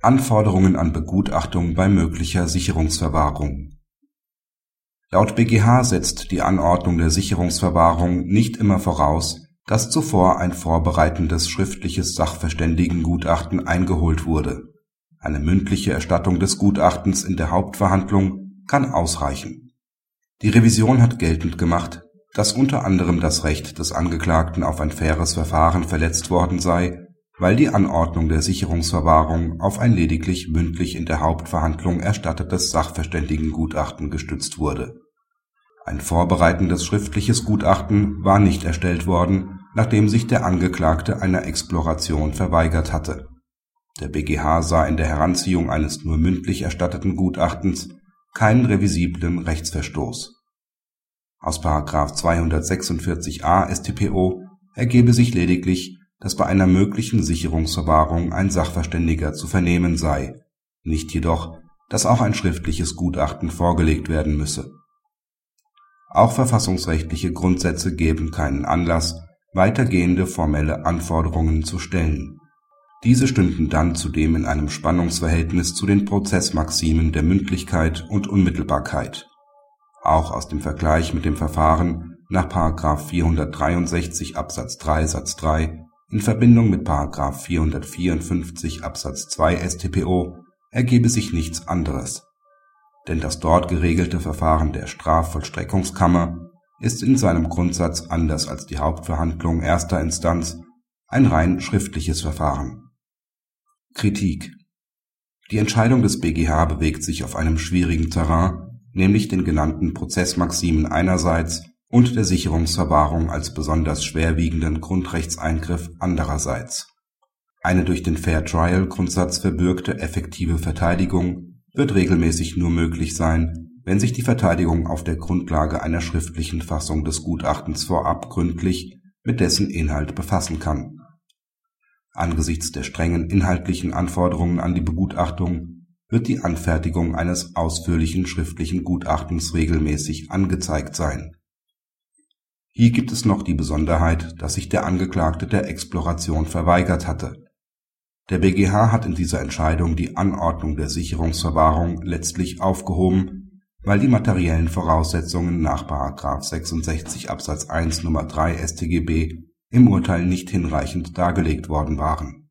Anforderungen an Begutachtung bei möglicher Sicherungsverwahrung Laut BgH setzt die Anordnung der Sicherungsverwahrung nicht immer voraus, dass zuvor ein vorbereitendes schriftliches Sachverständigengutachten eingeholt wurde. Eine mündliche Erstattung des Gutachtens in der Hauptverhandlung kann ausreichen. Die Revision hat geltend gemacht, dass unter anderem das Recht des Angeklagten auf ein faires Verfahren verletzt worden sei, weil die Anordnung der Sicherungsverwahrung auf ein lediglich mündlich in der Hauptverhandlung erstattetes Sachverständigengutachten gestützt wurde. Ein vorbereitendes schriftliches Gutachten war nicht erstellt worden, nachdem sich der Angeklagte einer Exploration verweigert hatte. Der BgH sah in der Heranziehung eines nur mündlich erstatteten Gutachtens keinen revisiblen Rechtsverstoß. Aus § 246a StPO ergebe sich lediglich dass bei einer möglichen Sicherungsverwahrung ein Sachverständiger zu vernehmen sei, nicht jedoch, dass auch ein schriftliches Gutachten vorgelegt werden müsse. Auch verfassungsrechtliche Grundsätze geben keinen Anlass, weitergehende formelle Anforderungen zu stellen. Diese stünden dann zudem in einem Spannungsverhältnis zu den Prozessmaximen der Mündlichkeit und Unmittelbarkeit. Auch aus dem Vergleich mit dem Verfahren nach § 463 Absatz 3 Satz 3 in Verbindung mit § 454 Absatz 2 StPO ergebe sich nichts anderes, denn das dort geregelte Verfahren der Strafvollstreckungskammer ist in seinem Grundsatz anders als die Hauptverhandlung erster Instanz ein rein schriftliches Verfahren. Kritik Die Entscheidung des BgH bewegt sich auf einem schwierigen Terrain, nämlich den genannten Prozessmaximen einerseits und der Sicherungsverwahrung als besonders schwerwiegenden Grundrechtseingriff andererseits. Eine durch den Fair-Trial-Grundsatz verbürgte effektive Verteidigung wird regelmäßig nur möglich sein, wenn sich die Verteidigung auf der Grundlage einer schriftlichen Fassung des Gutachtens vorab gründlich mit dessen Inhalt befassen kann. Angesichts der strengen inhaltlichen Anforderungen an die Begutachtung wird die Anfertigung eines ausführlichen schriftlichen Gutachtens regelmäßig angezeigt sein hier gibt es noch die Besonderheit, dass sich der Angeklagte der Exploration verweigert hatte. Der BgH hat in dieser Entscheidung die Anordnung der Sicherungsverwahrung letztlich aufgehoben, weil die materiellen Voraussetzungen nach § 66 Absatz 1 Nr. 3 StGB im Urteil nicht hinreichend dargelegt worden waren